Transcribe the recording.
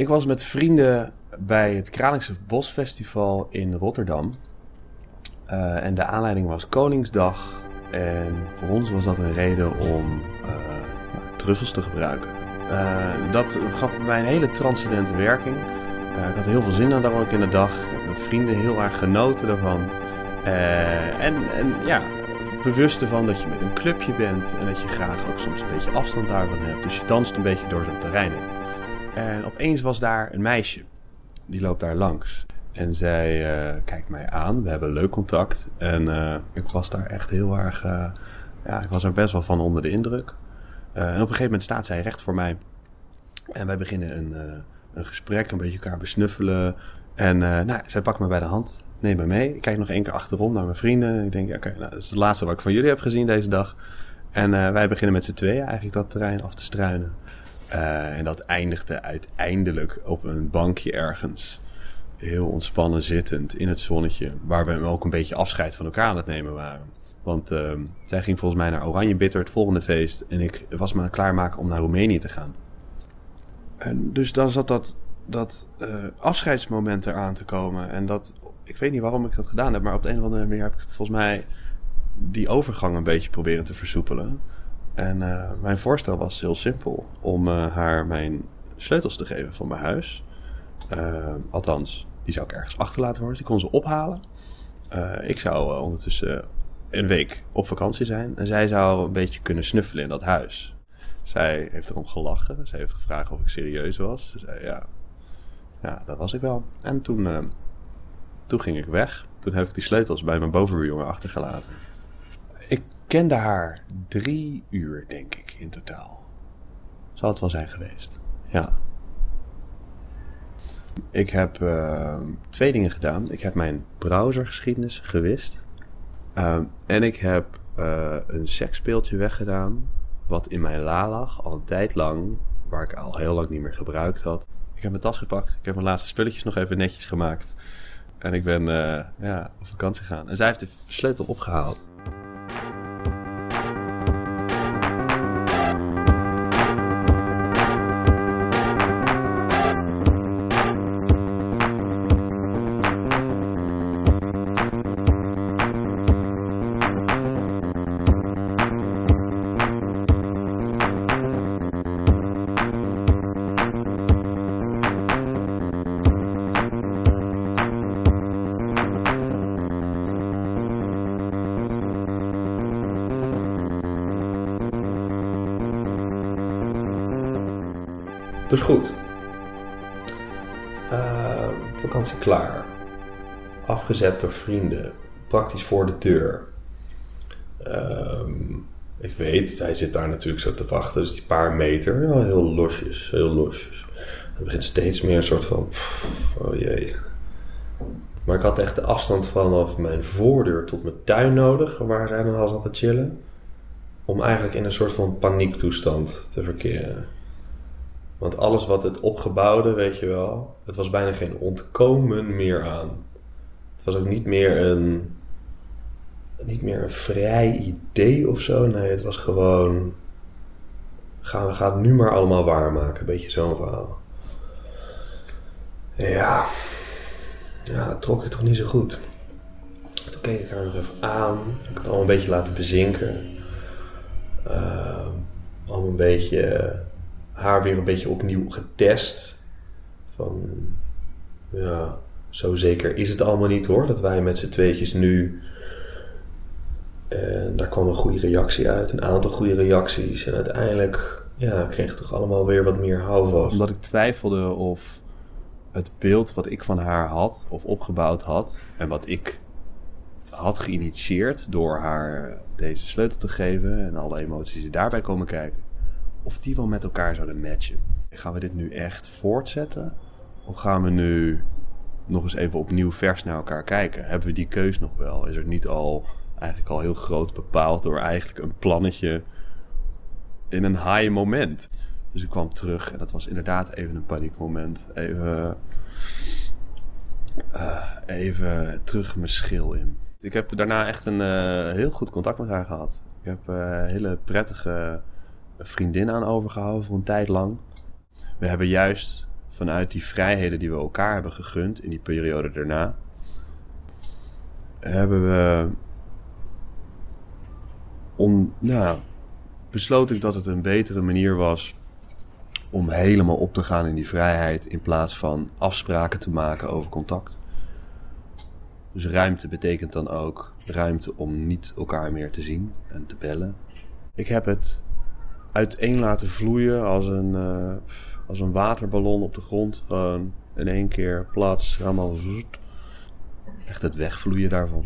Ik was met vrienden bij het Kralingse Bosfestival in Rotterdam. Uh, en de aanleiding was Koningsdag. En voor ons was dat een reden om uh, truffels te gebruiken. Uh, dat gaf mij een hele transcendente werking. ik had heel veel zin aan daar ook in de dag. Ik heb met vrienden heel erg genoten daarvan. en, en ja, bewust ervan dat je met een clubje bent en dat je graag ook soms een beetje afstand daarvan hebt. Dus je danst een beetje door zo'n terrein heen. En opeens was daar een meisje. Die loopt daar langs. En zij uh, kijkt mij aan. We hebben leuk contact. En uh, ik was daar echt heel erg. Uh, ja, ik was er best wel van onder de indruk. en op een gegeven moment staat zij recht voor mij. En wij beginnen een, een gesprek, een beetje elkaar besnuffelen. En nou, zij pakt me bij de hand, neemt me mee. Ik kijk nog één keer achterom naar mijn vrienden. Ik denk, oké, nou, dat is het laatste wat ik van jullie heb gezien deze dag. En wij beginnen met z'n tweeën eigenlijk dat terrein af te struinen. Uh, en dat eindigde uiteindelijk op een bankje ergens. Heel ontspannen zittend in het zonnetje. Waar we ook een beetje afscheid van elkaar aan het nemen waren. Want uh, zij ging volgens mij naar Oranje Bitter, het volgende feest. En ik was me aan het klaarmaken om naar Roemenië te gaan. En dus dan zat dat, dat uh, afscheidsmoment eraan te komen. En dat, ik weet niet waarom ik dat gedaan heb. Maar op de een of andere manier heb ik het volgens mij die overgang een beetje proberen te versoepelen. En uh, mijn voorstel was heel simpel: om uh, haar mijn sleutels te geven van mijn huis. Uh, althans, die zou ik ergens achterlaten worden. Die kon ze ophalen. ik zou ondertussen een week op vakantie zijn. En zij zou een beetje kunnen snuffelen in dat huis. Zij heeft erom gelachen. Ze heeft gevraagd of ik serieus was. Ze zei ja. Ja, dat was ik wel. En toen, toen ging ik weg. Toen heb ik die sleutels bij mijn bovenbuurjongen achtergelaten. Kende haar drie uur, denk ik, in totaal. Zal het wel zijn geweest. Ja. Ik heb uh, twee dingen gedaan. Ik heb mijn browsergeschiedenis gewist. Uh, en ik heb uh, een seksspeeltje weggedaan. Wat in mijn la lag, al een tijd lang. Waar ik al heel lang niet meer gebruikt had. Ik heb mijn tas gepakt. Ik heb mijn laatste spulletjes nog even netjes gemaakt. En ik ben ja, op vakantie gegaan. En zij heeft de sleutel opgehaald. Dus goed. Uh, vakantie klaar. Afgezet door vrienden. Praktisch voor de deur. Uh, ik weet, hij zit daar natuurlijk zo te wachten. Dus die paar meter, ja, heel losjes. Heel losjes. Het begint steeds meer een soort van... oh jee. Maar ik had echt de afstand vanaf mijn voordeur tot mijn tuin nodig. Waar zij dan al zat te chillen. Om eigenlijk in een soort van paniektoestand te verkeren. Want alles wat het opgebouwde, weet je wel, het was bijna geen ontkomen meer aan. Het was ook niet meer een, niet meer een vrij idee of zo. Nee, het was gewoon, gaan we het nu maar allemaal waarmaken. Een beetje zo'n verhaal. Ja, ja, dat trok ik toch niet zo goed. Toen keek ik haar nog even aan. Ik had het allemaal een beetje laten bezinken. Uh, een beetje haar weer een beetje opnieuw getest. Van ja, zo zeker is het allemaal niet hoor. Dat wij met z'n tweetjes nu. En daar kwam een goede reactie uit, een aantal goede reacties. En uiteindelijk ja, kreeg toch allemaal weer wat meer houvast. Omdat ik twijfelde of het beeld wat ik van haar had, of opgebouwd had, en wat ik had geïnitieerd door haar deze sleutel te geven en alle emoties die daarbij komen kijken, of die wel met elkaar zouden matchen. Gaan we dit nu echt voortzetten? Of gaan we nu nog eens even opnieuw vers naar elkaar kijken? Hebben we die keus nog wel? Is er niet al eigenlijk al heel groot bepaald door eigenlijk een plannetje in een high moment? Dus ik kwam terug en dat was inderdaad even een paniekmoment. Even, uh, even terug mijn schil in. Ik heb daarna echt een uh, heel goed contact met haar gehad. Ik heb uh, hele prettige vriendin aan overgehouden voor een tijd lang. We hebben juist vanuit die vrijheden die we elkaar hebben gegund in die periode daarna, hebben we om, nou, besloot ik dat het een betere manier was om helemaal op te gaan in die vrijheid in plaats van afspraken te maken over contact. Dus ruimte betekent dan ook ruimte om niet elkaar meer te zien en te bellen. Ik heb het uiteen laten vloeien als een, uh, als een waterballon op de grond. Gewoon in één keer plaats, helemaal. Echt het wegvloeien daarvan.